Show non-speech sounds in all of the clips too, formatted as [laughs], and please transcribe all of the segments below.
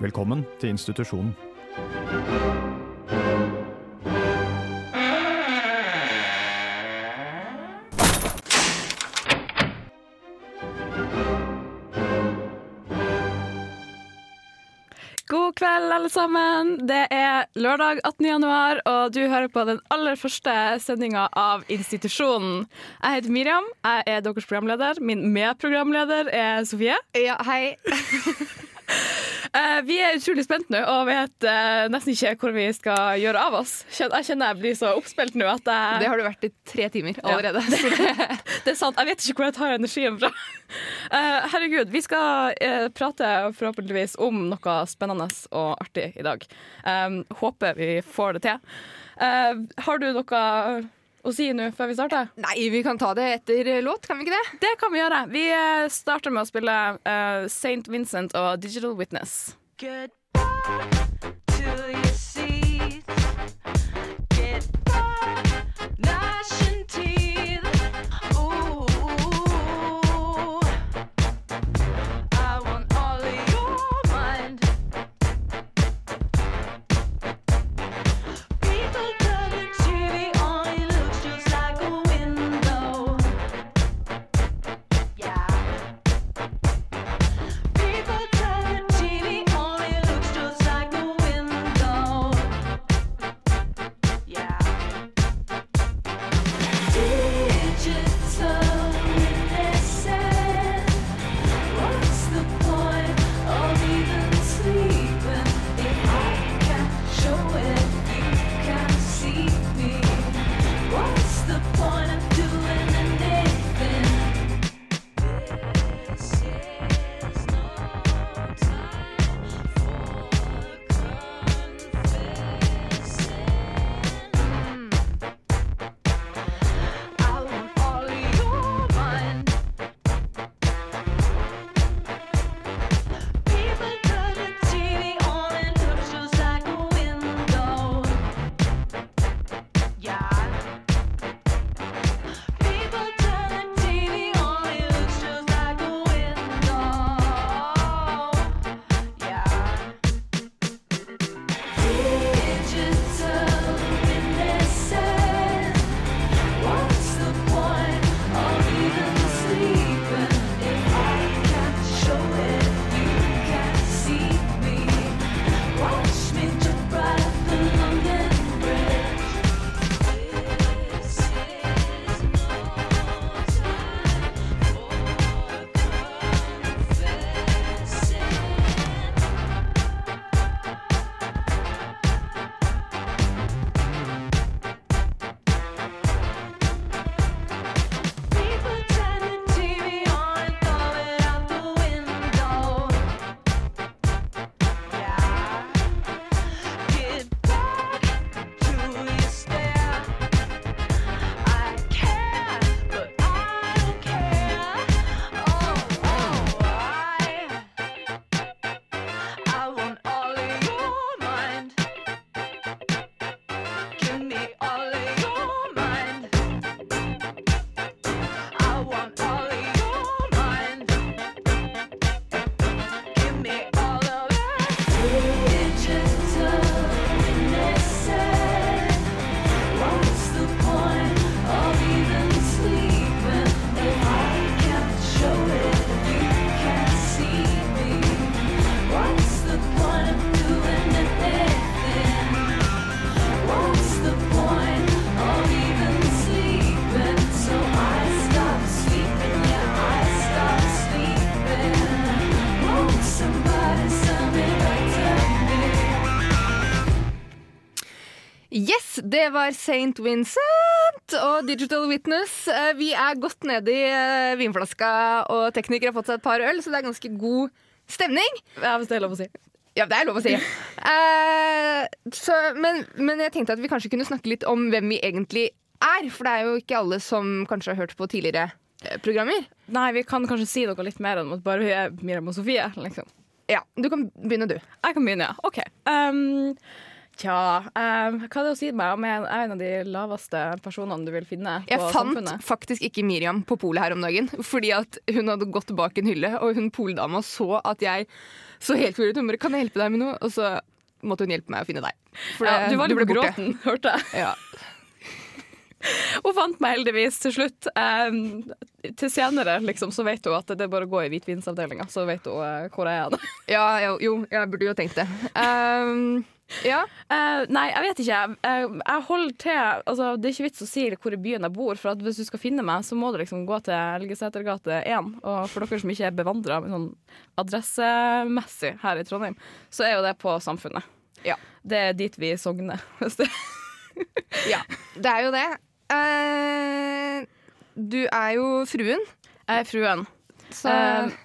Velkommen til institusjonen. God kveld, alle sammen. Det er lørdag 18. januar, og du hører på den aller første sendinga av Institusjonen. Jeg heter Miriam, jeg er deres programleder. Min medprogramleder er Sofie. Ja, hei. Eh, vi er utrolig spent nå og vet eh, nesten ikke hvor vi skal gjøre av oss. Jeg kjenner jeg blir så oppspilt nå at jeg, Det har du vært i tre timer allerede. [laughs] Det er sant. Jeg vet ikke hvor jeg tar energien fra. [laughs] Eh, herregud, vi skal prate forhåpentligvis om noe spennende og artig i dag. Håper vi får det til. Har du noe å si nå før vi starter? Nei, vi kan ta det etter låt, kan vi ikke det? Det kan vi gjøre. Vi eh, starter med å spille uh, St. Vincent og Digital Witness. Goodbye to var St. Vincent og Digital Witness. Eh, Vi er godt nede i eh, vinflaska, og teknikere har fått seg et par øl, så det er ganske god stemning. Ja, hvis det er lov å si. Ja, det er lov å si. uh, så, men, men jeg tenkte at vi kanskje kunne snakke litt om hvem vi egentlig er. For det er jo ikke alle som kanskje har hørt på tidligere programmer. Nei, vi kan kanskje si noe litt mer enn at bare vi er Miriam og Sofie. liksom. Ja, Du kan begynne, du. Jeg kan begynne, ja. OK. Um, Tja, um, hva er det å si meg om jeg er en av de laveste personene du vil finne på Jeg fant samfunnet? faktisk ikke Miriam på polet her om dagen, fordi at hun hadde gått bak en hylle, og hun poldama så at jeg så helt forvirret ut. Hun bare 'Kan jeg hjelpe deg med noe?' Og så måtte hun hjelpe meg å finne deg. For Ja, du var litt på gråten, hørte jeg. Ja. [laughs] Hun fant meg heldigvis til slutt. Um, til senere liksom, så vet hun at det er bare å gå i hvitvinsavdelinga, så vet hun uh, hvor jeg er. ja, jo, jo, jeg burde jo tenkt det. Um, ja. Uh, nei, jeg vet ikke. Jeg, jeg holder til altså, Det er ikke vits å si hvor i byen jeg bor, for hvis du skal finne meg, så må du liksom gå til Elgesetergate 1. Og for dere som ikke er bevandra sånn adressemessig her i Trondheim, så er jo det på Samfunnet. Ja. Det er dit vi sogner. [laughs] Hvis det. ja. Det er jo det. Uh, du er jo fruen, Jeg er fruen.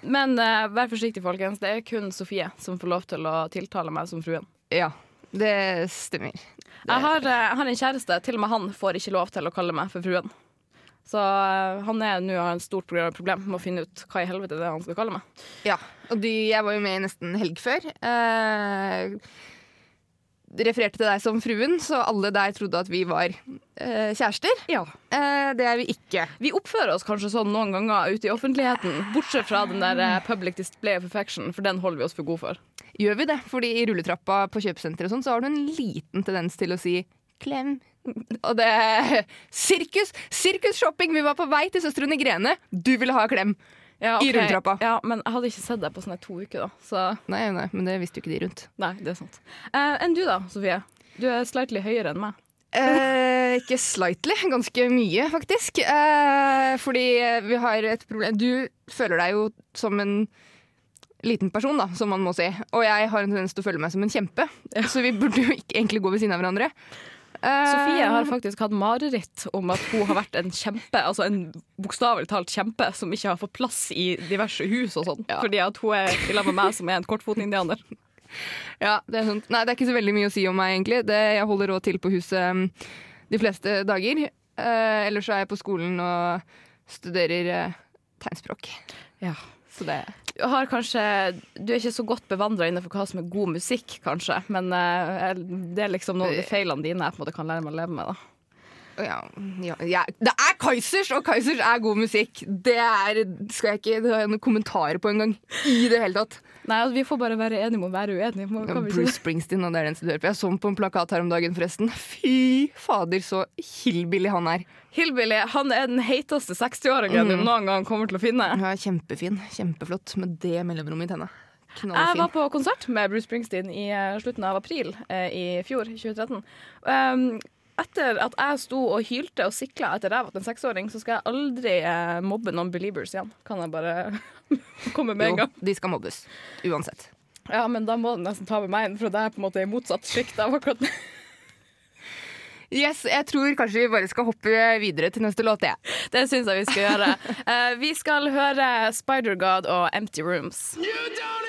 men vær forsiktig, folkens. Det er kun Sofie som får lov til å tiltale meg som fruen. ja. Det stemmer. Jeg har, eh, jeg har en kjæreste, til og med han får ikke lov til å kalle meg for fruen. Så eh, han er nå har en stort problem med å finne ut hva i helvete det er han skal kalle meg. Ja, og du, jeg var jo med nesten helg før. Eh, refererte til deg som fruen, så alle der trodde at vi var eh, kjærester. Ja. Eh, det er vi ikke. Vi oppfører oss kanskje sånn noen ganger ute i offentligheten, bortsett fra den der eh, public display of affection, for den holder vi oss for gode for. Gjør vi det? Fordi i rulletrappa på kjøpesenteret sånn, så har du en liten tendens til å si klem. Og det er [laughs] Sirkus! Sirkusshopping! Vi var på vei til Søstrene Grene. Du ville ha klem! Ja, I ok. rulletrappa. Ja, men jeg hadde ikke sett deg på sånne to uker, da. Så Nei, nei, men det visste jo ikke de rundt. nei, det er sant. Eh, enn du da, Sofie? Du er slightly høyere enn meg. Eh, ikke slightly, ganske mye faktisk. Eh, fordi vi har et problem Du føler deg jo som en liten person, da, som man må si. Og jeg har en tendens til å føle meg som en kjempe. Så vi burde jo ikke egentlig gå ved siden av hverandre. Eh, Sofie har faktisk hatt mareritt om at hun har vært en kjempe, altså en bokstavelig talt kjempe, som ikke har fått plass i diverse hus og sånn. Ja. Fordi at hun er i lag med meg, som er en kortfotindianer. [laughs] Ja, det er sant. Nei, det er ikke så veldig mye å si om meg, egentlig. Det, jeg holder råd til på huset mm, de fleste dager. Eh, ellers er jeg på skolen og studerer eh, tegnspråk. Ja. Så det Du, har kanskje, du er ikke så godt bevandra innenfor hva som er god musikk, kanskje, men uh, det er liksom noen av de feilene dine jeg på en måte kan lære meg å leve med. da. ja, ja, ja. Det er Kaizers, og Kaizers er god musikk. Det er, skal jeg ikke jeg noen kommentarer på engang. I det hele tatt. Nei, altså, Vi får bare være enige om å være uenige. Må- ja, Bruce? Springsteen, og det er den som hører på. Jeg så ham på en plakat her om dagen, forresten. Fy fader, så hillbilly han er. Hillbilly han er den heiteste 60-åringen du noen gang kommer til å finne. Ja, kjempefin. Kjempeflott med det mellomrommet i tenna. Jeg var på konsert med Bruce Springsteen i eh, slutten av april eh, i fjor, 2013. Um, etter at jeg sto og hylte og sikla etter ræva til en seksåring, så skal jeg aldri eh, mobbe noen believers igjen. Kan jeg bare [laughs] komme med en gang? Jo, de skal mobbes. Uansett. Ja, men da må du nesten ta med meg inn, for det er på en måte i motsatt sjikt av akkurat det. Yes, jeg tror kanskje vi bare skal hoppe videre til neste låt, jeg. Det syns jeg vi skal gjøre. uh, vi skal høre Spider-God og Empty Rooms. You don't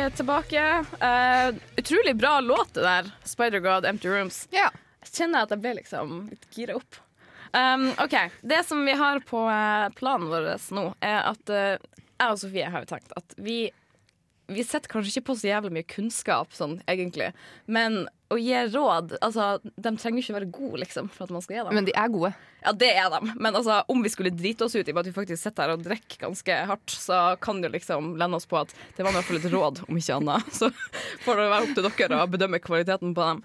er tilbake. Uh, utrolig bra låt, det der. Spider-God, Empty Rooms. Ja. Jeg kjenner at jeg ble liksom litt gira opp. Um, OK. Det som vi har på eh, planen vår nå, er at uh, jeg og Sofie har jo tenkt at vi vi setter kanskje ikke på så jævlig mye kunnskap, sånn, egentlig. Men å gi råd altså, De trenger ikke være gode, liksom, for at man skal gi dem. Men de er gode. Ja, det er de. Men altså, om vi skulle drite oss ut i at vi faktisk sitter her og drikker ganske hardt, så kan jo liksom lende oss på at det var i hvert fall et råd, om ikke annet. [laughs] Så får det være opp til dere å bedømme kvaliteten på dem.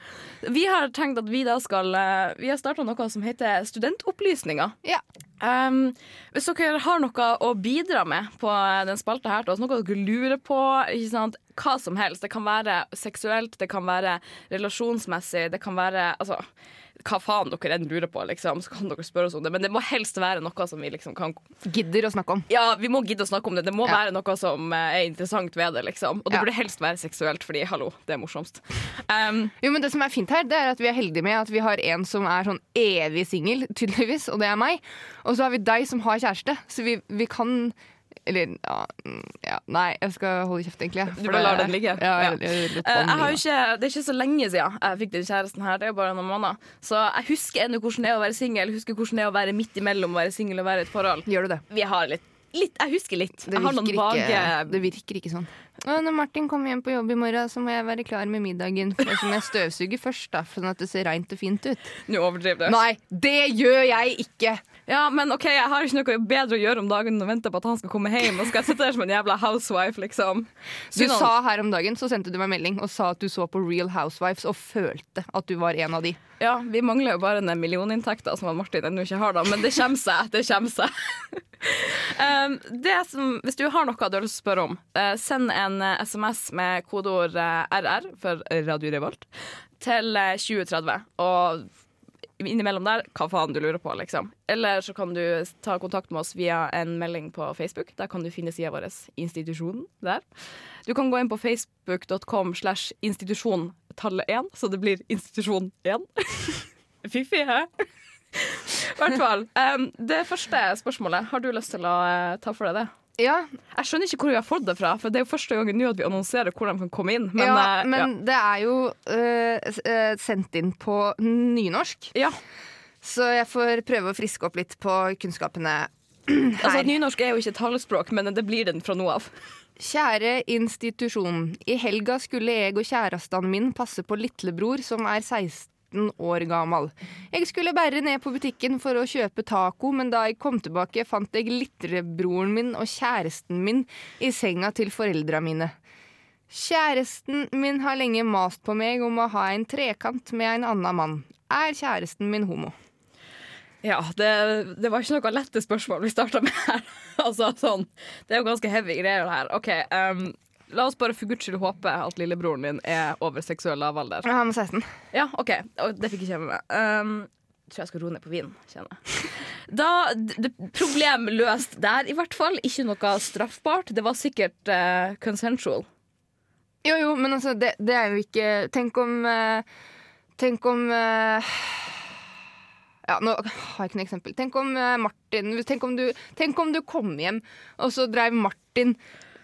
Vi har tenkt at vi da skal eh, Vi har starta noe som heter Studentopplysninger. Ja. Um, hvis dere har noe å bidra med på den spalta her, til oss, noe dere lurer på, ikke sant? hva som helst. Det kan være seksuelt, det kan være relasjonsmessig, det kan være altså, hva faen dere enn lurer på, liksom, så kan dere spørre oss om det. Men det må helst være noe som vi liksom kan Gidder å snakke om. Ja, vi må gidde å snakke om det. Det må Ja. være noe som eh, er interessant ved det, liksom. Og det Ja. burde helst være seksuelt, fordi hallo, det er morsomst. Um, Jo, men Det som er fint her, det er at vi er heldige med at vi har en som er sånn evig singel, tydeligvis, og det er meg. Og så har vi deg som har kjæreste, så vi, vi kan Eller ja, mm, ja Nei, jeg skal holde kjeft, egentlig. Du bare lar den ligge? Ja, jeg, jeg, jeg, Eh, jeg har jo ikke, det er ikke så lenge siden jeg fikk den kjæresten her. Det er jo bare noen måneder. Så jeg husker ennå hvordan det er å være singel. Husker hvordan det er å være midt imellom å være singel og være i et forhold. Gjør du det? Vi har litt, litt Jeg husker litt. Det jeg virker, ikke, det virker ikke sånn. Når Martin kommer hjem på jobb i morgen, så må jeg være klar med middagen. For så må jeg støvsuge først, da, sånn at det ser reint og fint ut. Nå overdriver du. Nei, det gjør jeg ikke! Ja, men OK, jeg har ikke noe bedre å gjøre om dagen enn å vente på at han skal komme hjem. Og skal jeg sitte der som en jævla housewife, liksom. Du Synd sa her om dagen, så sendte du meg melding og sa at du så på Real Housewives og følte at du var en av de. Ja, vi mangler jo bare den millioninntekta som Martin ennå ikke har, da. Men det kommer seg. Det kommer seg. um, [laughs] det som, hvis du har noe du har lyst til å spørre om, uh, send en uh, SMS med kodeord uh, RR for Radio Revolt til eh, 2030. Og innimellom der, hva faen du lurer på, liksom. Eller så kan du ta kontakt med oss via en melding på Facebook. Der kan du finne sida vår, Institusjonen, der. Du kan gå inn på facebook.com slash institusjon tallet 1, så det blir institusjon 1. [laughs] Fiffig, hæ? I hvert fall. Um, det første spørsmålet, har du lyst til å uh, ta for deg det? Ja, Jeg skjønner ikke hvor vi har fått det fra, for det er jo første gangen nå at vi annonserer hvor de kan komme inn. Men, ja, eh, men det er jo uh, sendt inn på nynorsk, ja. så jeg får prøve å friske opp litt på kunnskapene [clears throat] her. Altså, nynorsk er jo ikke talespråk, men det blir den fra nå av. Kjære institusjon. I helga skulle jeg og kjæresten min passe på lillebror som er 16 år gammel. Jeg skulle bare ned på butikken for å kjøpe taco, men da jeg kom tilbake, fant jeg lillebroren min og kjæresten min i senga til foreldra mine. Kjæresten min har lenge mast på meg om å ha en trekant med en annen mann. Er kjæresten min homo? Ja, det, det var ikke noe lette spørsmål vi starta med her. [laughs] altså, sånn. Det er jo ganske heavy greier det her. OK, um, la oss bare for guds skyld håpe at lillebroren din er over seksuell lavalder. Han er 16. Ja, OK. Og Det fikk ikke jeg med meg. Um, tror jeg skal roe ned på vinen, kjenner jeg. [laughs] Da, Problem løst der, i hvert fall. Ikke noe straffbart. Det var sikkert uh, consensual. Jo, jo, men altså, det, det er jo ikke Tenk om uh, Tenk om uh, Ja, nå har jeg ikke noe eksempel. Tenk om Martin tenk om, du, tenk om du kom hjem, og så dreiv Martin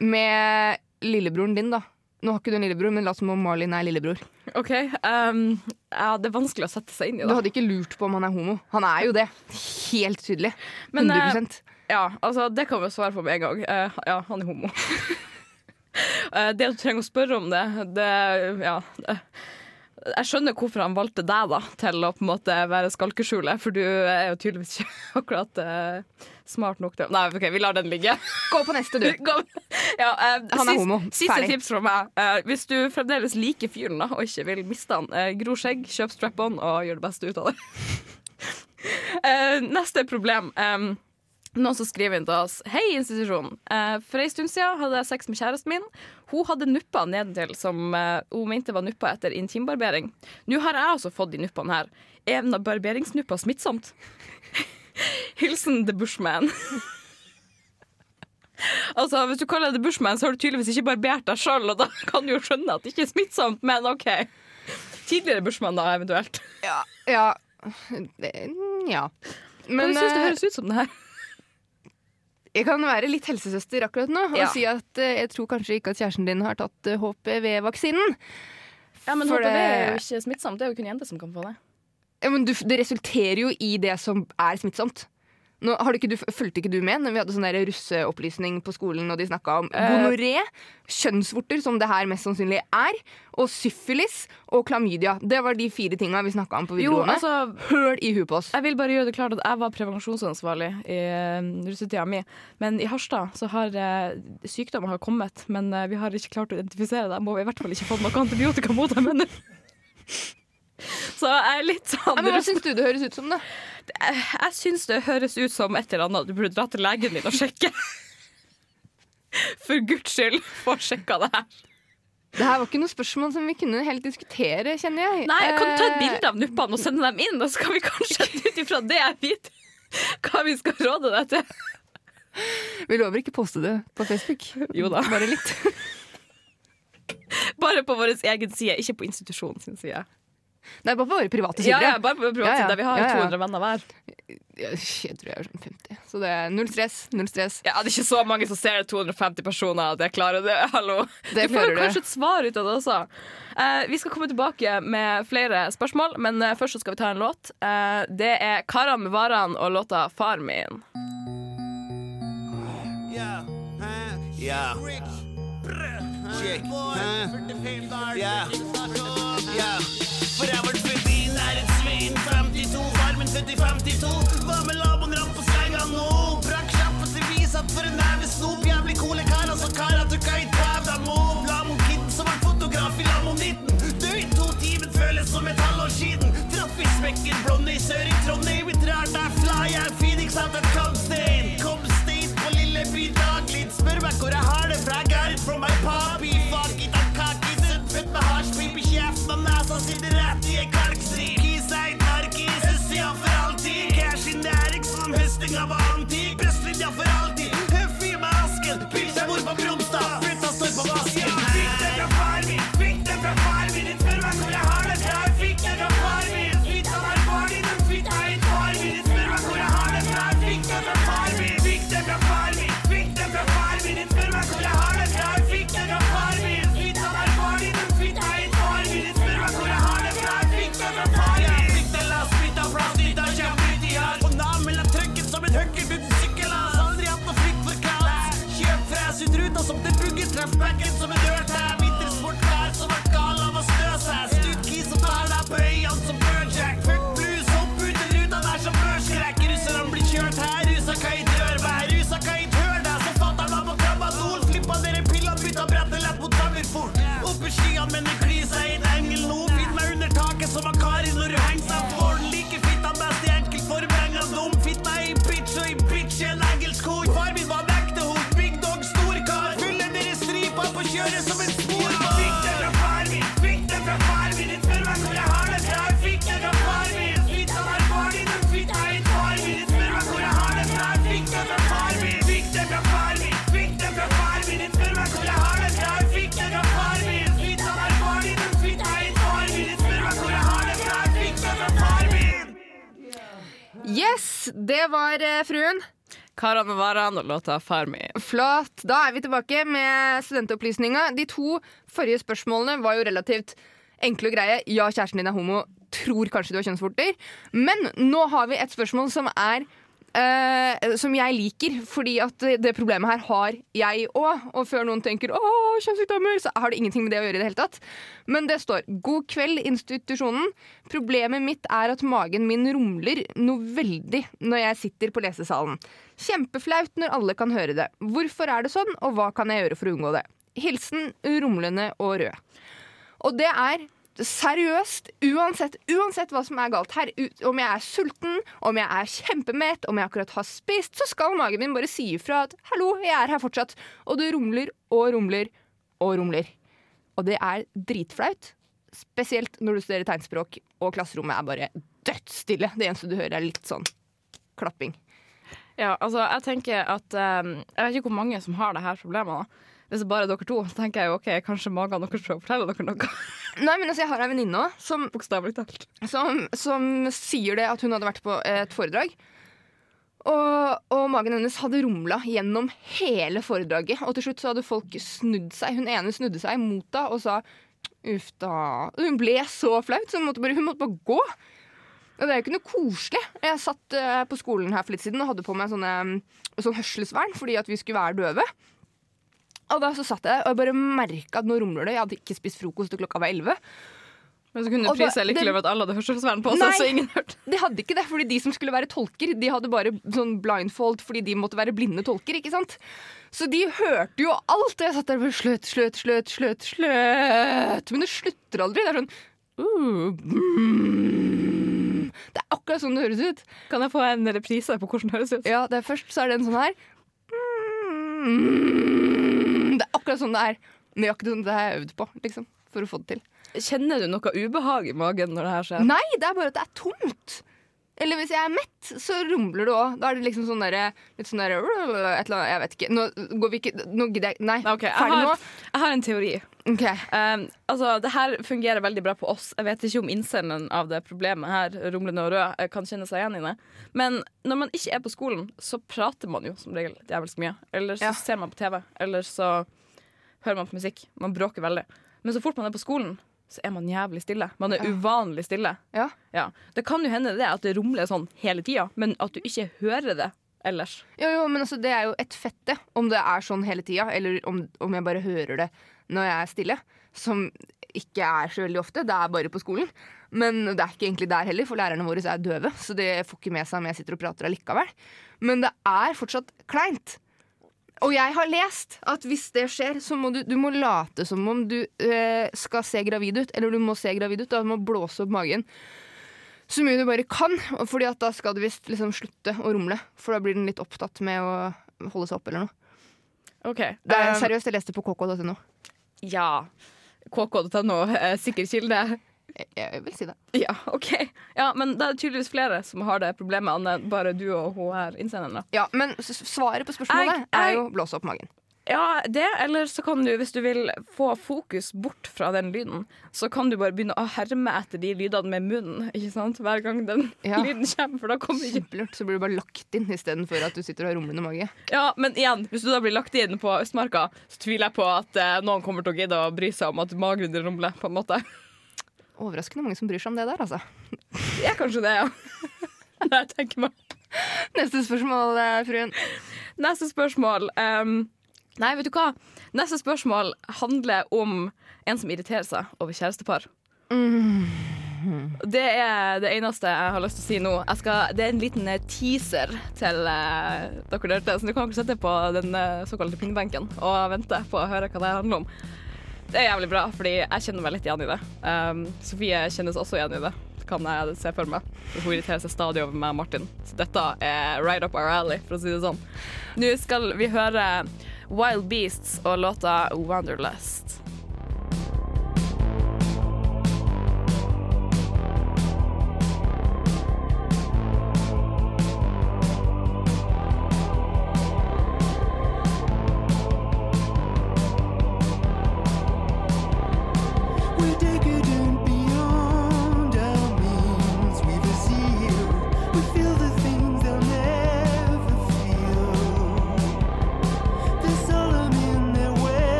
med lillebroren din, da. Nå har ikke du en lillebror, men la oss som om Marlin er lillebror. OK. Um, ja, det er vanskelig å sette seg inn i Du hadde ikke lurt på om han er homo. Han er jo det. Helt tydelig. Men, uh, Ja, altså, det kan vi svare på med en gang. Uh, ja, han er homo. uh, [laughs] det at du trenger å spørre om det, det Ja. Jeg skjønner hvorfor han valgte deg da til å på en måte være skalkeskjulet, for du er jo tydeligvis ikke [laughs] akkurat smart nok til Nei, OK, vi lar den ligge. Gå på neste, du. [laughs] Gå. Ja, uh, Han er homo. Siste Ferdig. tips fra meg. Uh, hvis du fremdeles liker fyren da, og ikke vil miste han, uh, gro skjegg, kjøp strap-on og gjør det beste ut av det. [laughs] Neste problem. Um, noen som skriver inn til oss Hei, institusjon. Eh, for en stund siden hadde jeg sex med kjæresten min. Hun hadde nupper nedentil som hun mente var nupper etter intimbarbering. Nå har jeg også fått de nuppene her. Er barberingsnupper smittsomt? [laughs] Hilsen The Bushman. altså, Hvis du kaller det Bushman, så har du tydeligvis ikke barbert deg sjøl, og da kan du jo skjønne at det ikke er smittsomt, men OK. Tidligere Bushman, da, eventuelt. Ja. ja. Det, ja. Men Hva syns du eh, høres ut som det her? Jeg kan være litt helsesøster akkurat nå og Ja. si at eh, jeg tror kanskje ikke at kjæresten din har tatt eh, HPV-vaksinen. Ja, men For HPV er jo ikke smittsomt. Det er jo kun jenter som kan få det. Ja, men du, det resulterer jo i det som er smittsomt. Nå, har du ikke, du, fulgte ikke du med når vi hadde sånn russeopplysning på skolen og de snakka om Eh. gonoré, kjønnsvorter, som det her mest sannsynlig er, og syfilis og klamydia. Det var de fire tinga vi snakka om på Jo, videregående. altså Høl i huet på oss. Jeg vil bare gjøre det klart at jeg var prevensjonsansvarlig i eh, russetida mi. Men i Harstad så har eh, sykdommer har kommet, men eh, vi har ikke klart å identifisere dem. Og vi har i hvert fall ikke fått noe [laughs] antibiotika mot dem ennå. Så jeg er litt sånn Ja, men Hva syns du det høres ut som, da? Jeg, syns det høres ut som et eller annet du burde dra til legen din og sjekke. For guds skyld, få sjekka det her. Det her var ikke noe spørsmål som vi kunne helt diskutere, kjenner jeg. Nei, jeg kan ta et Eh, bilde av nuppene og sende dem inn, og så kan vi kanskje [laughs] ut ifra det vite hva vi skal råde deg til. Vi lover ikke poste det på Facebook. Jo da. Bare litt. Bare på vår egen side, ikke på institusjonen sin side. Nei, bare på våre private sider. ja, bare på private Ja, ja. side, vi har Ja, ja. 200 venner hver. Jeg, tror jeg er sånn 50. Så det er null stress. Null stress. Ja, Det er ikke så mange som ser det, 250 personer. at jeg klarer det. [laughs] Hallo. Det du får jo du. kanskje et svar ut av det også. Uh, vi skal komme tilbake med flere spørsmål, men eh, først så skal vi ta en låt. Uh, det er Karan med varene og låta 'Far min'. Yeah. Yeah. Yeah. Yeah. Yeah. For jeg var er et svin. 52, varmen født i 52. Hva med laboen rapp på senga nå? Brakk kjappet til vis at for en neve snop. Jævlig coole kar, altså kara tukka i deg må. Lamon kitten, som var fotograf i Lamon 19. Død i to timer føles som et halvår siden. Traff i smekken blonde i sør i Trondheim. Vi rart er fly, jeg er Phoenix at et kantstein. Kom stein på lille Lilleby daglig. Spør meg hvor jeg har det fra. Got it from my papi. Kjeften og Yes, det var eh, fruen. Karan med Varan og låta 'Far min'. Flott. Da er vi tilbake med studentopplysninga. De to forrige spørsmålene var jo relativt enkle og greie. Ja, kjæresten din er homo. Tror kanskje du har kjønnsvorter. Men nå har vi et spørsmål som er eh, som jeg liker, fordi at det- problemet her har jeg òg. Og før noen tenker 'å, kjønnssykdommer', så har det ingenting med det å gjøre i det hele tatt. Men det står 'God kveld, institusjonen'. Problemet mitt er at magen min rumler noe veldig når jeg sitter på lesesalen. Kjempeflaut når alle kan høre det. Hvorfor er det sånn, og hva kan jeg gjøre for å unngå det? Hilsen rumlende og rød. Og det er seriøst, uansett, uansett hva som er galt her, om jeg er sulten, om jeg er kjempemett, om jeg akkurat har spist, så skal magen min bare si ifra at 'hallo, jeg er her fortsatt'. Og det rumler og rumler og rumler. Og det er dritflaut. Spesielt når du studerer tegnspråk og klasserommet er bare dødsstille. Det eneste du hører, er litt sånn klapping. Ja, altså, jeg tenker at um, Jeg vet ikke hvor mange som har det her problemet. da. Hvis det bare er dere to, tenker jeg jo, ok, kanskje magen deres å fortelle dere noe. [laughs] Nei, men altså, Jeg har ei venninne som som, som sier det at hun hadde vært på et foredrag. Og, og magen hennes hadde rumla gjennom hele foredraget. Og til slutt så hadde folk snudd seg. Hun ene snudde seg mot henne og sa uff da. Hun ble så flaut, så hun måtte bare, hun måtte bare gå. Og det er jo ikke noe koselig. Jeg satt eh, på skolen her for litt siden og hadde på meg sånne, sånn hørselsvern fordi at vi skulle være døve. Og da så satt jeg og jeg bare merka at nå rumler det. Jeg hadde ikke spist frokost til klokka var elleve. Men så kunne du prise deg lykkelig over at alle hadde hørselsvern på seg, så ingen hørte. De hadde ikke det, fordi de som skulle være tolker, de hadde bare sånn blindfold fordi de måtte være blinde tolker. ikke sant? Så de hørte jo alt. Og jeg satt der og sløt, sløt, sløt, sløt, sløt. Men det slutter aldri. Det er sånn uh, mm. Det er akkurat sånn det høres ut. Kan jeg få en reprise på hvordan det høres ut? Ja, det er Først så er det en sånn her. Mm. Akkurat sånn det er. Nøyaktig sånn det har jeg øvd på, liksom. For å få det til. Kjenner du noe ubehag i magen når det her skjer? Nei, det er bare at det er tomt. Eller hvis jeg er mett, så rumler det òg. Da er det liksom sånn derre Litt sånn derre Jeg vet ikke. Nå går vi ikke Nå gidder jeg Nei, Ok, jeg ferdig nå. har, jeg har en teori. Ok. Um, altså, det her fungerer veldig bra på oss. Jeg vet ikke om innsenderen av det problemet her, rumlende og rød, eh, kan kjenne seg igjen i det. Men når man ikke er på skolen, så prater man jo som regel jævlig mye. Eller så Ja. ser man på TV, eller så hører man på musikk. Man bråker veldig. Men så fort man er på skolen, så er man jævlig stille. Man er uvanlig stille. Ja. Ja. Det kan jo hende det at det rumler sånn hele tida, men at du ikke hører det ellers. Jo, jo, men altså, det er jo et fette om det er sånn hele tida, eller om, om jeg bare hører det når jeg er stille. Som ikke er så veldig ofte. Det er bare på skolen. Men det er ikke egentlig der heller, for lærerne våre er døve. Så det får ikke med seg om jeg sitter og prater allikevel. Men det er fortsatt kleint. Og jeg har lest at hvis det skjer, så må du, du må late som om du eh, skal se gravid ut. Eller du må se gravid ut. Da. Du må blåse opp magen så mye du bare kan. og Fordi at da skal du visst liksom slutte å rumle. For da blir den litt opptatt med å holde seg oppe eller noe. OK. Det er um, seriøst, jeg leste på kk.no. ja. KK.no, eh, sikker kilde. Jeg, jeg vil si det. Ja, OK. Ja, Men det er tydeligvis flere som har det problemet, enn bare du og hun her innsenderen. Ja, Men svaret på spørsmålet Jeg- er jo blåse opp magen. Ja, det, eller så kan du, hvis du vil få fokus bort fra den lyden, så kan du bare begynne å herme etter de lydene med munnen, ikke sant? Hver gang den Ja. [laughs] lyden kommer, for da kommer ikke Kjempelurt. Så blir du bare lagt inn istedenfor at du sitter og har rumlende mage. Ja, men igjen, hvis du da blir lagt inn på Østmarka, så tviler jeg på at eh, noen kommer til å gidde å bry seg om at magen din rumler, på en måte. Overraskende mange som bryr seg om det der, altså. Det er kanskje det, ja. Jeg tenker meg. Neste spørsmål, eh, fruen. Neste spørsmål um, Nei, vet du hva? Neste spørsmål handler om en som irriterer seg over kjærestepar. Det er det eneste jeg har lyst til å si nå. Skal, det er en liten eh, teaser til uh, dere der ute, så du kan ikke sette på den uh, såkalte pinnebenken og vente på å høre hva det handler om. Det er jævlig bra, fordi jeg kjenner meg litt igjen i det. Um, Sofie kjennes også igjen i det, kan jeg se for meg. Hun irriterer seg stadig over meg og Martin. Så dette er right up our alley, for å si det sånn. Nå skal vi høre Wild Beasts og låta Wanderlust.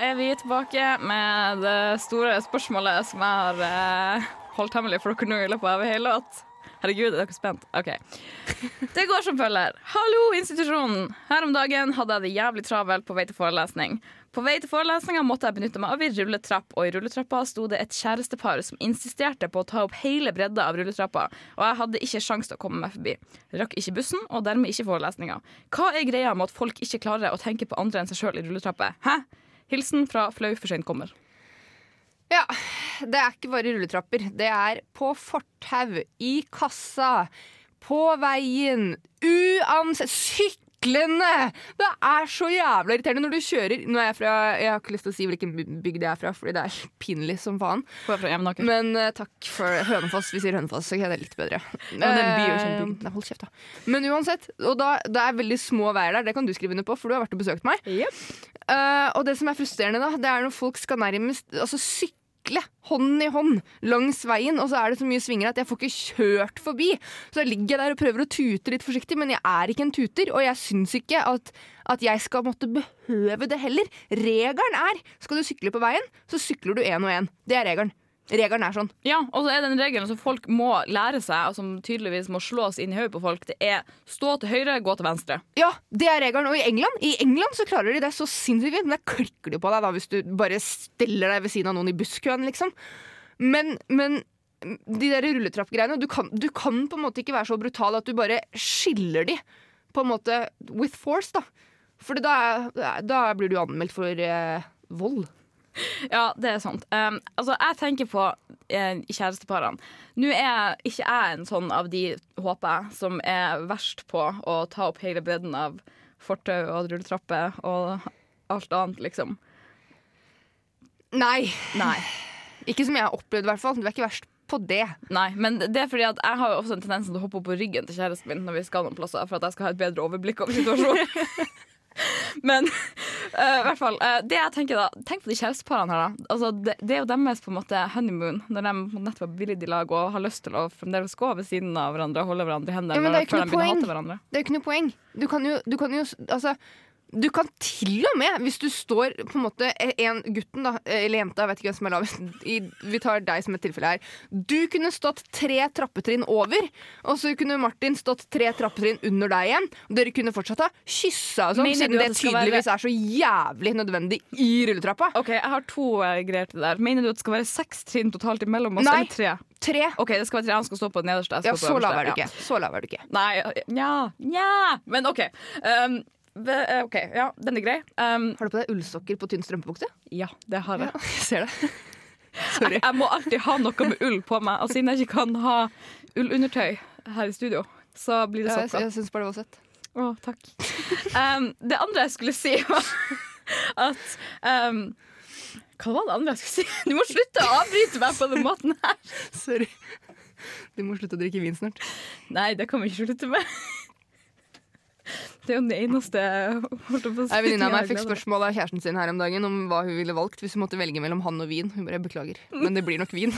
Er vi tilbake med det store spørsmålet som jeg har eh, holdt hemmelig for dere nå i løpet av hele låt. Herregud, er dere spent? OK. [laughs] Det går som følger. Hallo, institusjonen! Her om dagen hadde jeg det jævlig travelt på vei til forelesning. På vei til forelesninga måtte jeg benytte meg av ei rulletrapp, og i rulletrappa sto det et kjærestepar som insisterte på å ta opp hele bredda av rulletrappa, og jeg hadde ikke sjans til å komme meg forbi. Rakk ikke bussen, og dermed ikke forelesninga. Hva er greia med at folk ikke klarer å tenke på andre enn seg sjøl i rulletrapper? Hæ? Hilsen fra Flau for seint kommer. Ja, det er ikke bare rulletrapper. Det er på fortau, i kassa, på veien, uansett Syklende! Det er så jævla irriterende når du kjører Nå er jeg fra Jeg har ikke lyst til å si hvilken bygd jeg er fra, Fordi det er pinlig som faen. Men uh, takk for Hønefoss. Vi sier Hønefoss, så det er litt bedre. Ja, bygd. Eh, Nei, hold kjeft, da. Men uansett, og da, det er veldig små veier der. Det kan du skrive under på, for du har vært og besøkt meg. Eh, og det som er frustrerende, da, det er når folk skal nærmest altså, sykle hånd i hånd langs veien, og så er det så mye svinger at jeg får ikke kjørt forbi. Så jeg ligger der og prøver å tute litt forsiktig, men jeg er ikke en tuter, og jeg syns ikke at, at jeg skal måtte behøve det heller. Regelen er skal du sykle på veien, så sykler du én og én. Det er regelen. Regelen er sånn. Ja, og så er det regelen regel som folk må lære seg, og som tydeligvis må slås inn i hodet på folk. Det er stå til høyre, gå til venstre. Ja, det er regelen. Og i England, i England så klarer de det så sinnssykt fint. Men der klikker de på deg da hvis du bare stiller deg ved siden av noen i busskøen, liksom. Men, men de der rulletrappgreiene du kan, du kan på en måte ikke være så brutal at du bare skiller de på en måte with force, da. For da, da blir du anmeldt for eh, vold. [laughs] Ja, det er sant. Um, altså, jeg tenker på eh, kjæresteparene. Nå er ikke jeg en sånn av de, håper jeg, som er verst på å ta opp hele bredden av fortau og rulletrapper og alt annet, liksom. Nei. Nei. [laughs] Ikke som jeg har opplevd, i hvert fall. Du er ikke verst på det. Nei, men det er fordi at jeg har jo også en tendens til å hoppe opp på ryggen til kjæresten min når vi skal noen plasser, for at jeg skal ha et bedre overblikk over [laughs] situasjonen. [laughs] men uh, i hvert fall, uh, det jeg tenker da Tenk på de kjæresteparene her, da. Altså, det, det er jo deres på en måte honeymoon, når de nettopp har blitt i lag og har lyst til å fremdeles gå ved siden av hverandre og holde hverandre i hendene Ja, det før de begynner å hate hverandre. Det er jo ikke noe poeng. Du kan jo, du kan jo altså du kan til og med, hvis du står på en måte en gutten da, eller jenta, jeg vet ikke hvem som er lavest, [laughs] vi tar deg som et tilfelle her. Du kunne stått tre trappetrinn over, og så kunne Martin stått tre trappetrinn under deg igjen. Og dere kunne fortsatt ha kyssa og sånn, siden det tydeligvis er så jævlig nødvendig i rulletrappa. OK, jeg har to eh, greier til det der. Mener du at det skal være seks trinn totalt imellom oss, Nei. eller tre? Tre. OK, det skal være tre. Han skal stå på den nederste. Ja, så lav er du ikke. Så lav er du ikke. Nei, nja, nja. Men OK. Um, eh, ok, Ja, den er grei. Um, Har du på deg ullsokker på tynn strømpebukse? ja, det har jeg. [laughs] Jeg ser det. [laughs] Sorry. jeg må alltid ha noe med ull på meg. Og siden jeg ikke kan ha ullundertøy her i studio, så blir det Ja, jeg sokker. jeg syns bare det var søtt. Å, takk. Um, det andre jeg skulle si, var at um, Hva var det andre jeg skulle si? Du må slutte å avbryte meg på den måten her. Sorry. Du må slutte å drikke vin snart. Nei, det kan vi ikke slutte med. Det er jo det eneste holdt på å si, Venninna mi fikk spørsmål av kjæresten sin her om dagen om hva hun ville valgt hvis hun måtte velge mellom han og vin. Hun bare beklager, men det blir nok vin.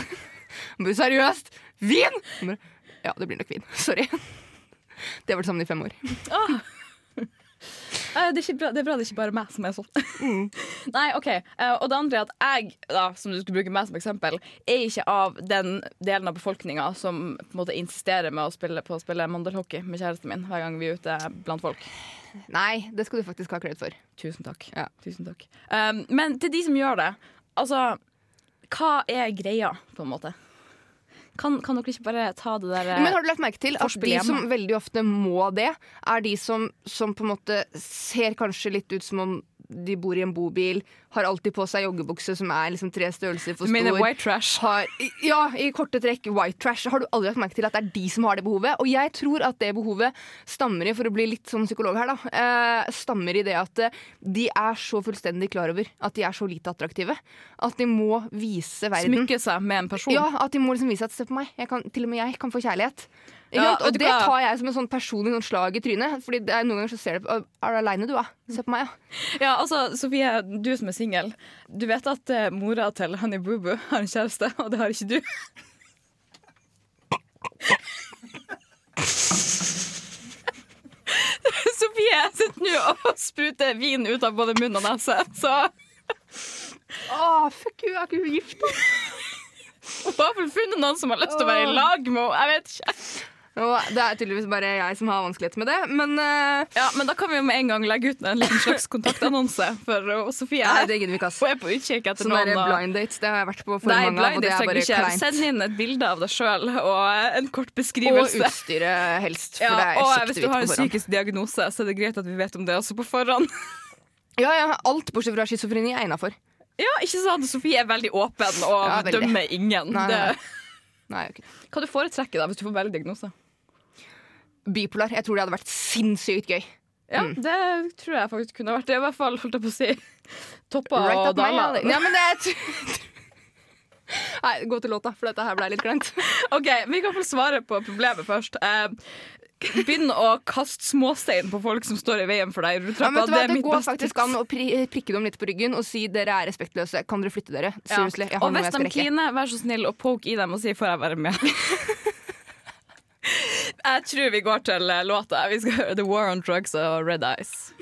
Hun bare seriøst? Vin?! Hun bare, ja, det blir nok vin. Sorry. De har vært sammen i fem år. Eh, Det er, bra, det er bra det er ikke bare meg som er sånn. [laughs] Nei, ok. Eh, Og det andre er at jeg, da, som du skulle bruke meg som eksempel, er ikke av den delen av befolkninga som på en måte insisterer med å spille, på å spille mandelhockey med kjæresten min hver gang vi er ute blant folk. Nei, det skal du faktisk ha kred for. Tusen takk. Ja. Tusen takk. Um, men til de som gjør det, altså Hva er greia, på en måte? Kan, kan dere ikke bare ta det der eh, Men har du lagt merke til at de som veldig ofte må det, er de som, som på en måte ser kanskje litt ut som om de bor i en bobil, har alltid på seg joggebukse som er liksom tre størrelser for stor. mener white trash? har, ja, i korte trekk white trash. Har du aldri lagt merke til at det er de som har det behovet? Og jeg tror at det behovet stammer i, for å bli litt sånn psykolog her, da, eh, stammer i det at eh, de er så fullstendig klar over at de er så lite attraktive. At de må vise verden Smykke seg med en person? ja, at de må liksom vise at se på meg, kan, til og med jeg kan få kjærlighet. Ja, og det tar jeg som en sånn personlig sånn slag i trynet. Fordi det er noen ganger så ser du Er du aleine, du, da? Se på meg, ja. Ja, altså, Sofie, du som er singel. Du vet at uh, mora til Honey Boo Boo har en kjæreste, og det har ikke du? [laughs] Sofie sitter nå og spruter vin ut av både munn og nese, så Å, fuck you, jeg er ikke gift. Hun har funnet noen som har lyst til å være i lag med henne. Jeg vet ikke. Og det er tydeligvis bare jeg som har vanskeligheter med det, men uh, Ja, Men da kan vi jo med en gang legge ut en liten slags kontaktannonse for uh, Sofie. Nei, det gidder vi ikke, ass. Hun er på utkikk etter Sånne noen. blind dates, det har jeg vært på for Nei, mange av, og det er bare ikke. kleint. Send inn et bilde av deg sjøl og en kort beskrivelse. Og utstyret helst, for Ja, det er og kjekt hvis du har en psykisk diagnose, så er det greit at vi vet om det også på forhånd. [laughs] Ja, ja, alt bortsett fra schizofreni er innafor. Ja, ikke sant? Sofie er veldig åpen og Ja, veldig. dømmer ingen. Nei, nei. Nei, okay. hva du foretrekker da, hvis du får velge diagnose? Bipolar. Jeg tror det hadde vært sinnssykt gøy. Ja, Mm. det tror jeg faktisk kunne vært. Det er i hvert fall, holdt jeg på å si, [laughs] toppa Right og up my alley. daler. Ja, men det [laughs] Nei, gå til låta, for dette her ble litt glemt. [laughs] OK, vi kan få svare på problemet først. Eh, Begynn å kaste småstein på folk som står i veien for deg i Ja, hva, det er det mitt går beste faktisk tips. an å pri prikke dem litt på ryggen og si dere er respektløse. Kan dere flytte dere? Ja. Seriously, jeg har Og hvis de kliner, vær så snill og poke i dem og si 'får jeg være med'? Jeg tror vi går til eh, låta. Vi skal høre 'The War on Drugs' og 'Red Eyes'.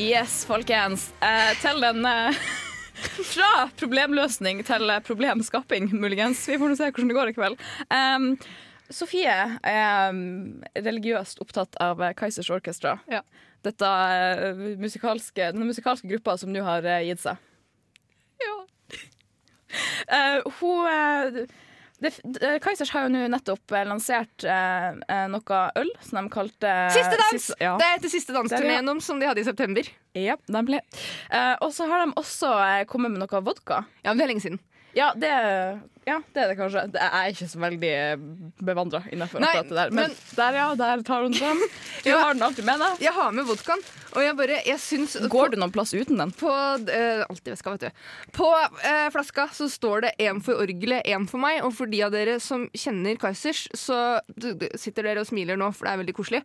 Yes, folkens. Eh, til den eh, [laughs] Fra problemløsning til eh, problemskaping, muligens. Vi får nå se hvordan det går i kveld. Um, Sofie er um, religiøst opptatt av Kaisers Kaizers Orkestra. Ja. Dette eh, musikalske, denne musikalske gruppa som nå har eh, gitt seg. Ja. Uh, hun eh, det, det, Kaizers har jo nå nettopp eh, lansert eh, eh, noe øl som de kalte Siste dans! Siste- ja. Det er etter siste dansturneen om som de hadde i september. Ja, nemlig. Eh, og så har de også eh, kommet med noe vodka. Ja, men det er lenge siden. Ja, det, ja, det er det kanskje. Det er jeg ikke så veldig bevandra innenfor Nei, akkurat det der. Men, men- der, ja, der tar hun den. [laughs] Du har den alltid med deg. Jeg har med vodkaen, og jeg bare Jeg syns Går du noen plass uten den? På uh, Alltid veska, vet du. På uh, flaska så står det én for orgelet, én for meg. Og for de av dere som kjenner Kaizers, så sitter dere og smiler nå, for det er veldig koselig.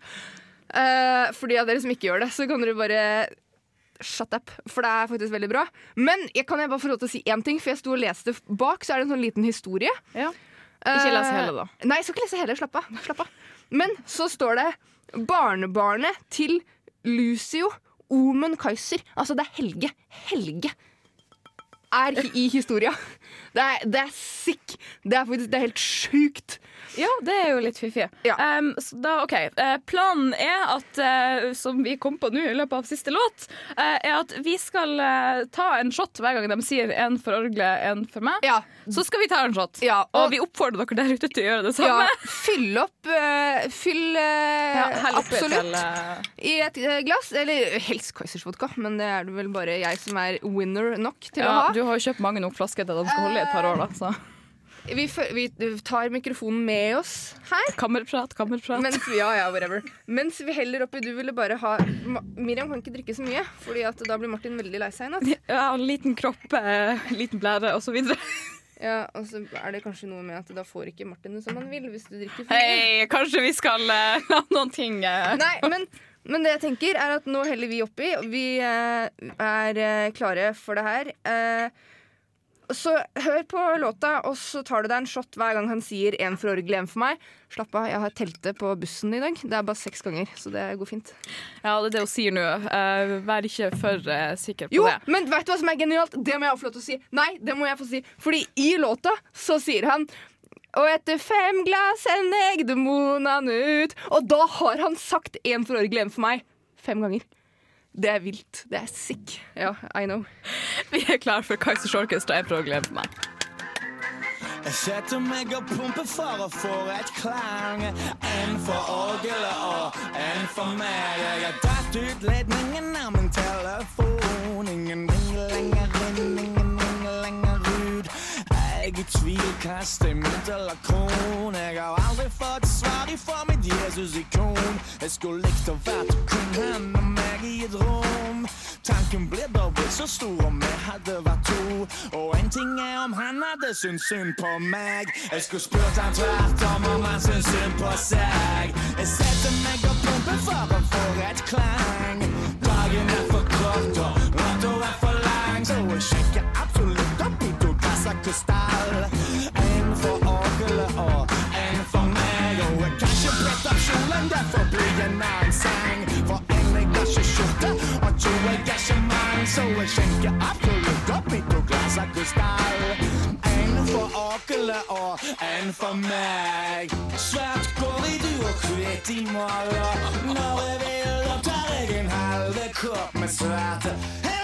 Uh, for de av dere som ikke gjør det, så kan dere bare Shut up, for det er faktisk veldig bra. Men jeg kan jeg bare få lov til å si én ting, for jeg sto og leste bak, så er det en sånn liten historie. Ja. Ikke les Eh, hele, da. Nei, jeg skal ikke lese hele. Slapp av. Slapp av. Men så står det 'barnebarnet til Lucio Omen Kaiser'. Altså, det er Helge. Helge er i- historia. Det er, det er sick. Det er faktisk det er helt sjukt. Ja, det er jo litt fiffig. Ja. Um, så da, ok, Uh, Planen er at, uh, som vi kom på nå i løpet av siste låt, uh, er at vi skal ta en shot hver gang de sier en for orgelet, en for meg. Ja. Så skal vi ta en shot. Ja, og, og- vi oppfordrer dere der ute til å gjøre det samme. Ja, fyll opp Fyll absolutt i et glass. Eller helst Kaizers vodka, men det er det vel bare jeg som er winner nok til å ha. Du har jo kjøpt mange nok flasker til at de skal holde i et par år. da så. Vi, fø- vi tar mikrofonen med oss her. Kammerprat, kammerprat. Mens ja, ja, whatever. Mens vi heller oppi Du ville bare ha Miriam kan ikke drikke så mye, Fordi at da blir Martin veldig lei seg i natt. ja, en liten kropp, eh, liten blære osv. Ja, og så er det kanskje noe med at da får ikke Martin det som han vil hvis du drikker for mye. Hei, kanskje vi skal uh, la noen ting uh. Nei, men, men det jeg tenker er at nå heller vi oppi. Vi eh, er eh, klare for det her. Eh, så hør på låta, og så tar du deg en shot hver gang han sier 'en for orgelet, en for meg'. Slapp av, jeg har teltet på bussen i dag. Det er bare seks ganger, så det går fint. Ja, det er det hun sier nå. Uh, vær ikke for uh, sikker på Jo, det. men vet du hva som er genialt? Det må jeg få lov til å si. Nei, det må jeg få si. Fordi i låta så sier han og etter fem glass sender jeg demonene ut. Og da har han sagt én for orgelet, én for meg. Fem ganger. Det er vilt. Det er sick. Ja, I know. Vi er klar for Kaizers Orkestra. Jeg prøver å glemme meg. Jeg setter meg og pumper for å få et klang. En for orgelet og en for meg. Jeg har tatt ut ledningen av min telefon. Ingen ringer lenger inn, ingen tvil kaster stemmet eller kron. Jeg har aldri fått svar ifra mitt Jesus-ikon. Jeg skulle likt å vært kun han og meg i et rom. Tanken blir dobbelt så stor om vi hadde vært to. Og en ting er om han hadde syntes synd på meg. Jeg skulle spurt han tvert om om han syntes synd på seg. Jeg setter meg og pumper for å få et klang. Dagen er for kort og krystall. En for orgelet og en for meg. Og jeg kan ikke brette opp kjolen, derfor blir en annen sang. For jeg har ikke skjorte, og to jeg. Så jeg skjenker absolutt opp i to glass av krystall. En for orgelet og en for meg. Svart går i du og hvitt i maler. Når jeg vil, opptar jeg en halv kopp med svarte. Heller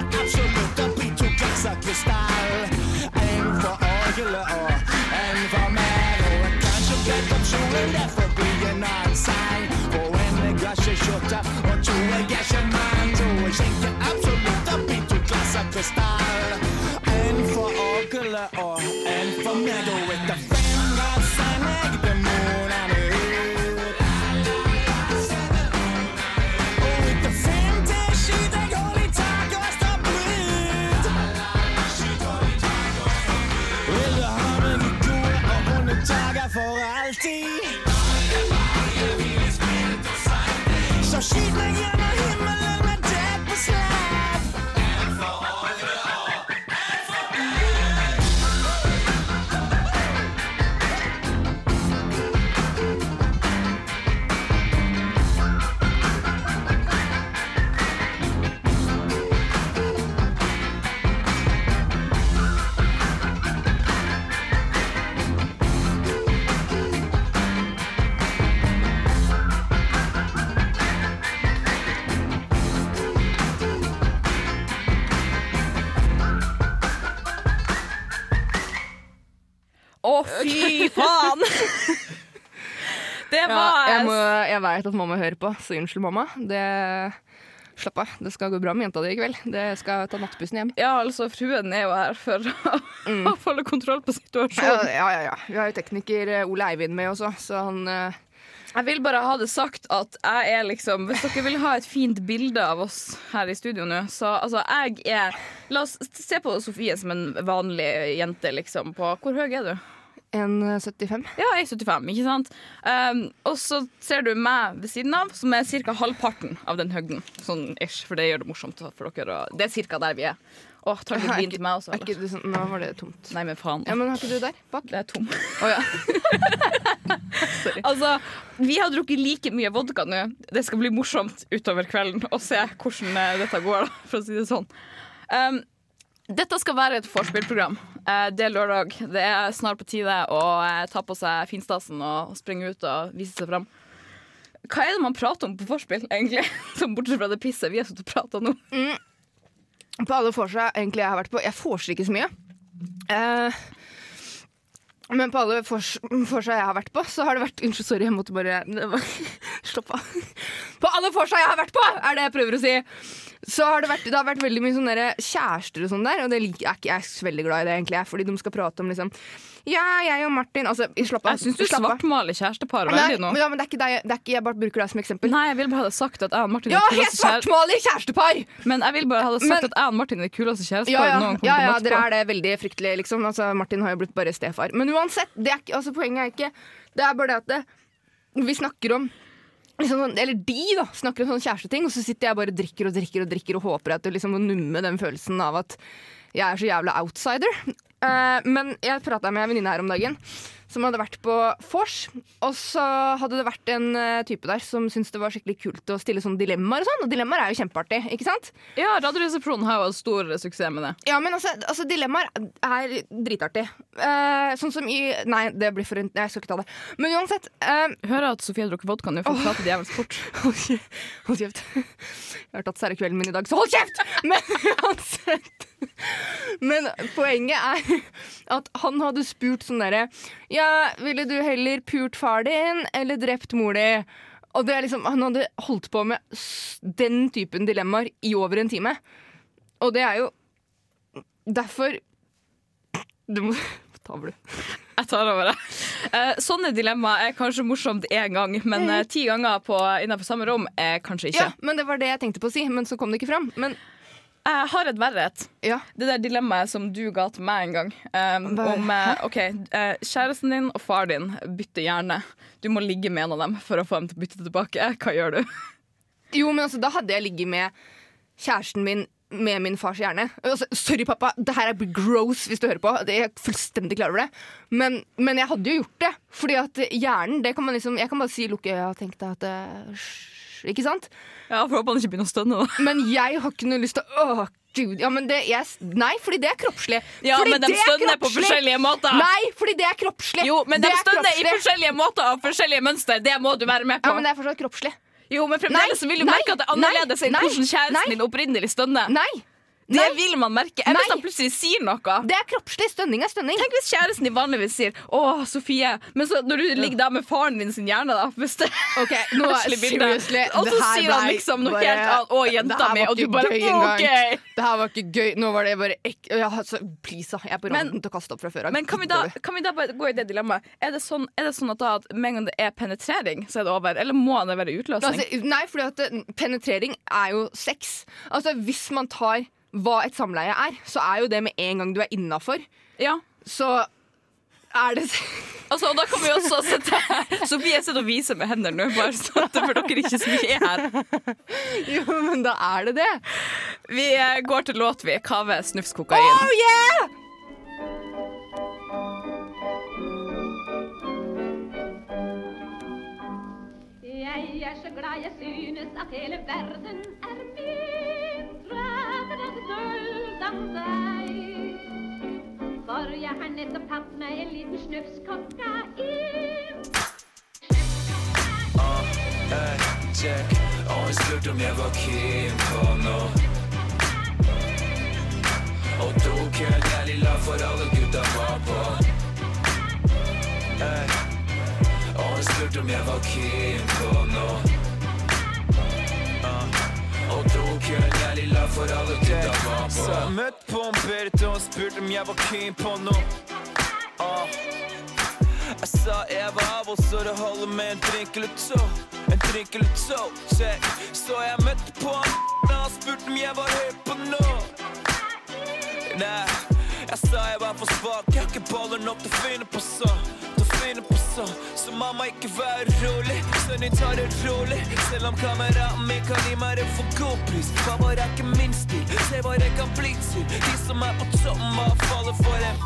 jeg skjenker absolutt opp i sheet maniac faen! var Ja, jeg, må, jeg vet at mamma hører på, så unnskyld, mamma. Det Slapp av. Det skal gå bra med jenta di i kveld. Det skal ta nattbussen hjem. Ja, altså, fruen er jo her for å [laughs] mm. holde kontroll på situasjonen. ja, ja. ja. Vi har jo tekniker eh, Ole Eivind med også, så han uh... Jeg vil bare ha det sagt at jeg er liksom Hvis dere vil ha et fint bilde av oss her i studio nå, så altså, jeg er La oss se på Sofie som en vanlig jente, liksom. På Hvor høy er du? 1,75. Ja, jeg er 75, ikke sant? Um, og så ser du meg ved siden av, som er ca. halvparten av den høgden. Sånn ish, for det gjør det morsomt for dere. Og det er ca. der vi er. Å, tar du vin til meg også? Er ikke det sånn, nå var det tomt. Nei, men faen. Ja, men har ikke du der bak? Det er tom. Oh, ja. [laughs] Altså, vi har drukket like mye vodka nå. Det skal bli morsomt utover kvelden å se hvordan eh, dette går, da, for å si det sånn. Um, dette skal være et vorspiel-program. Eh, det er lørdag. Det er snart på tide å eh, ta på seg finstasen og springe ut og vise seg fram. Hva er det man prater om på vorspiel, egentlig? [laughs] Som Bortsett fra det pisset vi har sittet og prata nå. På alle vorsa egentlig jeg har vært på Jeg vorser ikke så mye. Eh, men på alle vors- vorsa jeg har vært på, så har det vært Unnskyld, sorry, jeg måtte bare [laughs] Slapp av. På alle vorsa jeg har vært på, er det jeg prøver å si. Så har det vært, det har vært veldig mye sånne kjærester og sånn der, og det liker jeg. Jeg er så veldig glad i det, egentlig, fordi de skal prate om liksom Ja, jeg og Martin Altså, slapp av. Jeg syns du svartmaler kjærestepar veldig nå. ja, men det er ikke deg. Det er ikke, jeg bare bruker deg som eksempel. Nei, jeg vil bare ha det sagt at jeg og Martin Ja, er det jeg kuleste kjærestepar. kjærestepar! Men jeg vil bare ha det sagt Men- at jeg og Martin er det kuleste Ja, kjæresteparet ja, noen kommer ja, til å ja dere på. er det veldig fryktelig, liksom. Altså, Martin har jo blitt bare stefar. Men uansett, det er ikke, altså, poenget er ikke Det er bare det at det, vi snakker om liksom, sånn- Eller de da, snakker om sånne kjæresteting, og så sitter jeg bare og drikker og drikker og drikker og håper at det liksom må numme den følelsen av at jeg er så jævla outsider. Eh, men jeg prata med en venninne her om dagen som hadde vært på vors. Og så hadde det vært en uh, type der som syntes det var skikkelig kult å stille sånne dilemmaer og sånn. Og dilemmaer er jo kjempeartig, ikke sant? Ja, Radioresepsjonen har jo stor suksess med det. Ja, men altså, altså dilemmaer er dritartig. Uh, sånn som i Nei, det blir for en Jeg skal ikke ta det. Men uansett uh, Hører at Sofie har drukket vodka nå, for hun prater djevelsk fort. [laughs] Hold kje- hold kjeft. Jeg har tatt særkvelden min i dag, så hold kjeft! Men [laughs] uansett Men poenget er [laughs] at han hadde spurt sånn derre Ja, ville du heller pult far din eller drept mor di? Og det er liksom, Han hadde holdt på med den typen dilemmaer i over en time. Og det er jo derfor Du må [laughs] ta over, du. Jeg tar over det. Eh, sånne dilemmaer er kanskje morsomt én gang, men eh, ti ganger på, innenfor samme rom er kanskje ikke. Ja, men Det var det jeg tenkte på å si, men så kom det ikke fram. Men Jeg har et verre et. ja, Det der dilemmaet som du ga til meg en gang. Um, om eh, OK, eh, kjæresten din og far din bytter gjerne. Du må ligge med en av dem for å få dem til å bytte tilbake. [laughs] Hva gjør du? Jo, men altså, da hadde jeg ligget med kjæresten min med min fars hjerne. Altså, sorry, pappa, det her er gross hvis du hører på. Det er jeg fullstendig klar over det. Men, men jeg hadde jo gjort det. Fordi at hjernen, det kan man liksom Jeg kan bare si lukke øya og tenke deg at det, Ikke sant? Ja, For håper han ikke begynner å stønne. da Men jeg har ikke noe lyst til å Åh, gud. Ja, men det, yes. nei, fordi det er kroppslig. Ja, fordi men de er stønner på forskjellige måter. Nei, fordi det er kroppslig. Jo, men de er stønner i forskjellige måter og forskjellige mønster. Det må du være med på. Ja, men det er fortsatt kroppslig. Jo, men fremdeles så vil du Nei, merke at det er annerledes enn hvordan kjæresten nei. din opprinnelig stønner. Nei. Det nei. vil man merke. Eller hvis han plutselig sier noe. Det er kroppslig. Stønning er stønning. Tenk hvis kjæresten din vanligvis sier 'Å, Sofie', men så når du ligger der med faren din sin hjerne, da hvis det Ok, [laughs] nå er seriously Og så sier han liksom noe bare- helt annet. Å, jenta mi. Og du bare. OK. Det her var ikke gøy. Nå var det bare ek ja, altså, Please. Jeg er på randen til å kaste opp fra før av. Men kan vi, da, kan vi da bare gå i det dilemmaet? Er det sånn, er det sånn at, da, med en gang det er penetrering, så er det over? Eller må det være utløsning? Altså, nei, for eh, penetrering er jo sex. Altså, Hvis man tar hva et samleie er, så er jo det med en gang du er innafor, ja. så er det [laughs] Altså, og da kan vi også sitte Sofie sitter og viser med hendene nå, bare sånn at for dere ikke så mye er her. Jo, men da er det det. Vi eh, går til låt, vi. Kave snufskokain. Oh yeah! Jeg er så glad jeg synes at hele verden er enn et deg. For jeg har nettopp tatt meg en liten snufs kokain. Check. Og hun spurte om jeg var keen på noe. Og tok en ærlig lapp for alle gutta var på. spurte om jeg var keen på noe. Og tok en ærlig lav for alle gutta var på. Så jeg møtte på en Bertha og spurte om jeg var keen på noe. Ah. Jeg sa jeg var av, og så det holder med en drink eller to. En drink eller to, check. Så jeg møtte på en og spurte om jeg var høy på noe. Nei, jeg sa jeg var for svak. Jeg har ikke baller nok til å finne på så. Til å på så. Så mamma, ikke vær rolig. Sønnen tar det rolig. Selv om kameraten min kan gi meg det for god pris. Pappa ikke min stil. Se hva jeg kan bli til. De som er på toppen, må falle for dem.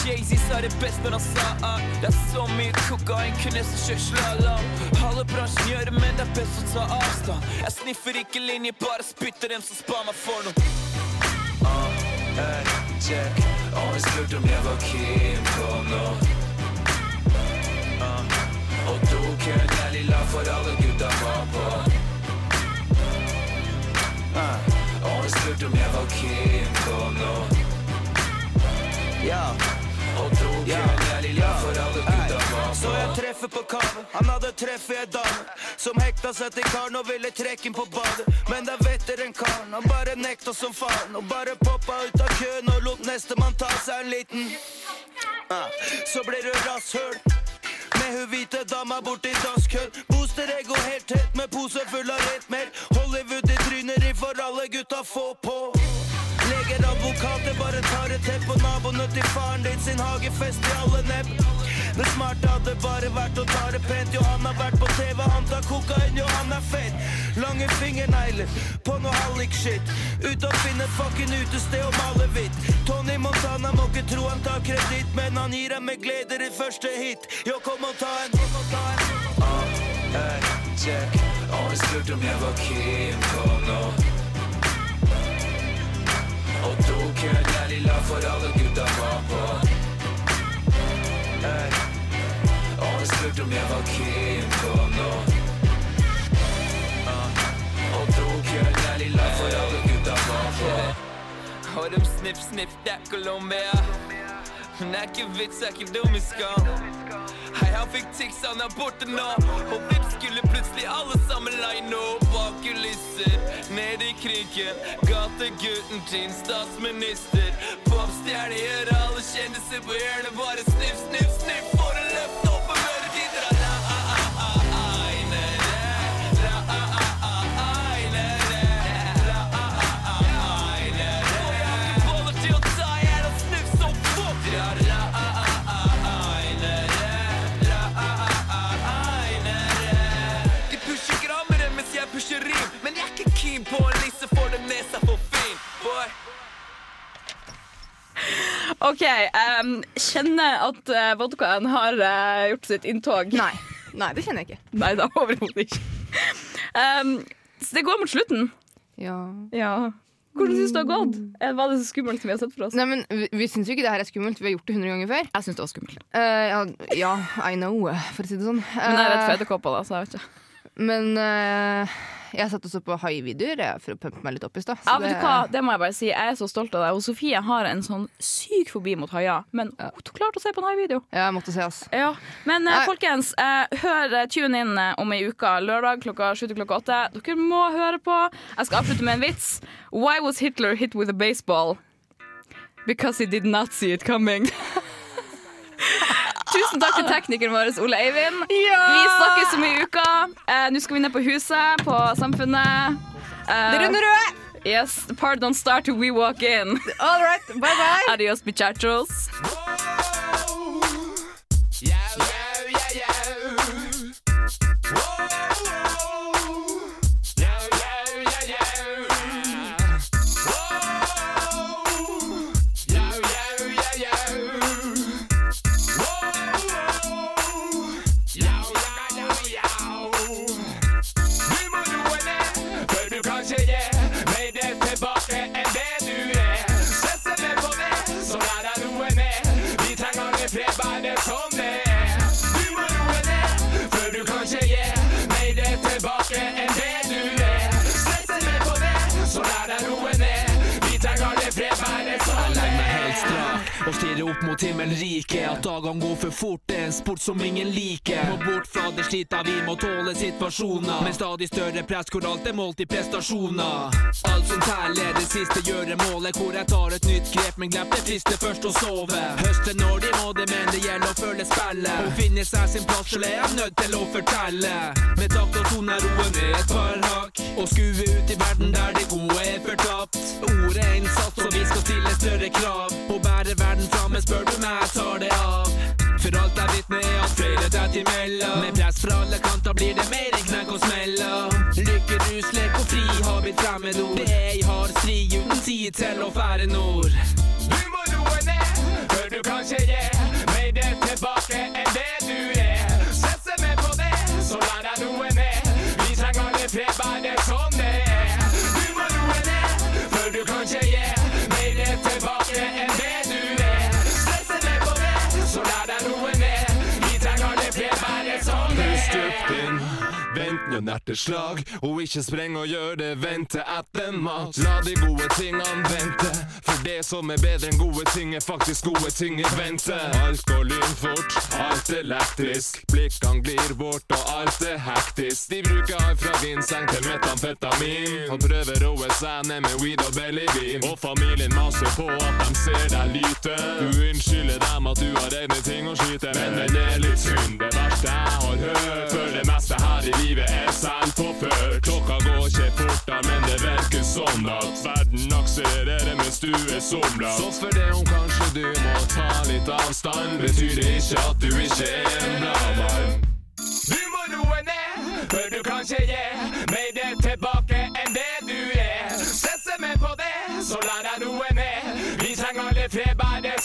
Jay-Z sa det best når han sa at det er så mye kokain, kun jeg som kjører slalåm. Halve bransjen gjør det, men det er best å ta avstand. Jeg sniffer ikke linjer, bare spytter dem som spar meg for noe. Ah, hey, check. Jeg spurte om jeg var Kim noe. Ah, og tok en ærlig lav for alle gutta var på. Og jeg spurte om jeg var Kim noe. Ja. Og tok en treffer på kave. Han hadde treffet ei dame som hekta seg til karen og ville trekke inn på badet. Men da vetter en karen, han bare nekta som faen. Og bare poppa ut av køen og lot nestemann ta seg en liten. Ah, Så blir du rasshøl. Med hun hvite dama borti dasskøen. Booster ego helt tett med pose full av rett mer Hollywood i tryneri for alle gutta få på. Leger, advokater, bare tar et tett på naboene til faren din sin hagefest i alle nebb. Det smarte hadde bare vært å ta det pent. Jo, han har vært på TV, han tar kokain, jo, han er fett. Lange fingernegler på noe hallik-shit. Ut og finne fucking utested og male hvitt. Tony Montana må ikke tro han tar kreditt, men han gir dem med glede ditt første hit. Jo, kom og ta en. Ah, hey, check. Og jeg spurte om jeg var Kim noe. Og tok en ærlig lav for alle gutta var på. Og spurte om jeg var keen på noe. Ah, Og tok en ærlig lav for alle gutta var på. Og dem sniff, sniff, det er Colombia. Det er ikke vits, er ikke dum i skam. Hei, han fikk tics, han er borte nå. Og vips skulle plutselig alle sammen line opp bak kulisser. Ned i kriken, gategutten din, statsminister. Popstjerne gjør alle kjendiser på hjørnet. Bare sniff, sniff, sniff for å løfte opp en OK. Um, kjenner at uh, vodkaen har uh, gjort sitt inntog. Nei. Nei, det kjenner jeg ikke. [laughs] Nei da, overhodet ikke. Um, så det går mot slutten. Ja. Ja. Hvordan syns du det har gått? Hva Var det så skummelt som vi har sett for oss? Nei, men Vi, vi syns jo ikke det her er skummelt. Vi har gjort det 100 ganger før. Jeg syns det var skummelt. Uh, ja, ja, I know, for å si det sånn. Men jeg er redd for edderkopper, da, så jeg vet ikke. Men eh, jeg satt og så på hai-videoer for å pumpe meg litt opp i stad. Ja, det-? Det må jeg bare si. Jeg er så stolt av deg. Og Sofie har en sånn syk fobi mot haier. Men hun klarte å se på en haivideo. Ja, jeg måtte se, ass. Ja. Men eh, Nei. folkens, eh, hør eh, tune inn eh, om ei uke. Lørdag klokka sju til klokka åtte. Dere må høre på. Jeg skal avslutte med en vits. Why was Hitler hit with a baseball? Because he did not see it coming. [laughs] Tusen takk til teknikeren vår, Ole Eivind. Vi snakkes om ei uke. Eh, Nå skal vi ned på huset, på Samfunnet. Eh, Det runder røde! Yes, the party don't start till we walk in. All right, bye bye. Adios, bichachos. Opp mot himmelriket. At dagene går for fort, det er en sport som ingen liker. Må bort fra det slita, vi må tåle situasjoner. Med stadig større press hvor alt er målt i prestasjoner. Alt som teller, det siste gjør målet. Hvor jeg tar et nytt grep, men glemte triste først å sove. Høste når de må det, men det gjelder å følge spillet. Å finne seg sin plass, selv er jeg nødt til å fortelle. Med takt og tone er roen ned et par hakk. Og skue ut i verden der det gode er fortapt. Ordet er innsatt, så vi skal stille større krav. Å bære verden framme, spør du meg, tar det av. For alt er vitne er at flere detter imellom. Med press fra alle kanter blir det mer enn knekk og smella. Lykke, rus, lek og fri har blitt fremmedord. Det er ei hard strid uten tid til å fære nord. Du må roe ned, før du kanskje gir mer det tilbake enn det du hjerteslag, og ikke spreng og gjør det, vente etter mat. La de gode tingene vente, for det som er bedre enn gode ting, er faktisk gode ting i vente. Alt går lynfort, alt elektrisk, blikkene glir bort, og alt er hektisk. De bruker alt fra vinseng til metamfetamin, og prøver å roe seg ned med weed og bellyvin. Og familien maser på at de ser deg lite. Du unnskylder dem at du har egne ting å skyte men det er litt synd, det verste jeg har hørt. For det meste her i livet er selvpåført. Klokka går ikke fortere, men det virker sånn at verden akselererer mens du er somla. Så for det om kanskje du må ta litt avstand, betyr det ikke at du ikke er en bra mann. Du må roe ned, før du kanskje gir mer det tilbake enn det du er. Stresser med på det, så la deg roe ned. Vi trenger alle fred, bare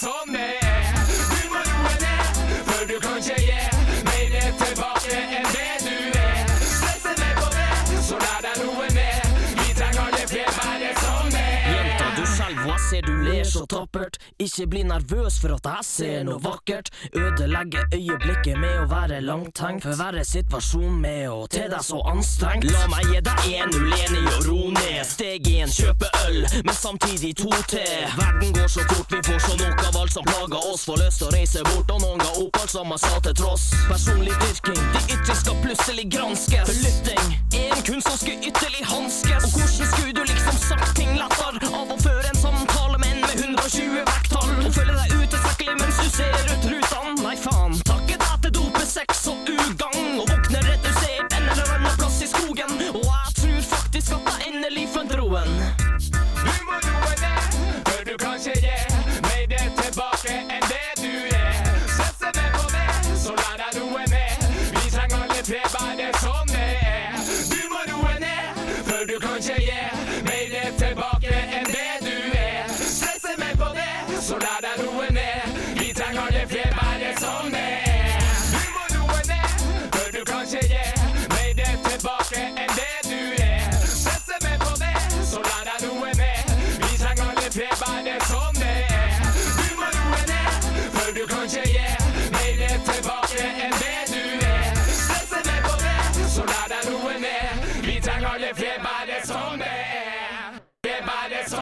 tappert? Ikke bli nervøs for at jeg ser noe vakkert. Ødelegge øyeblikket med å være langtenkt. Forverre situasjonen med å te deg så anstrengt. La meg gi deg en null enig og ro ned. Steg én, kjøpe øl, men samtidig to til. Verden går så fort, vi får så nok av alt som plager oss. Får lyst til å reise bort, og noen ga opp alt som jeg sa til tross. Personlig dyrking, de ytre skal plutselig granskes. Forlytting er en kunst som skulle ytterlig hanskes. Og hvordan skulle du liksom sagt ting lettere av å føre en samtale med 120 vekttall? Og føle deg utilstrekkelig mens du ser ut rutan Nei, faen. Takket deg til dope, sex og ugagn. Og våkner redusert en eller annen plass i skogen. Og jeg tror faktisk at jeg endelig fant roen. Du må roe ned, før du kanskje gir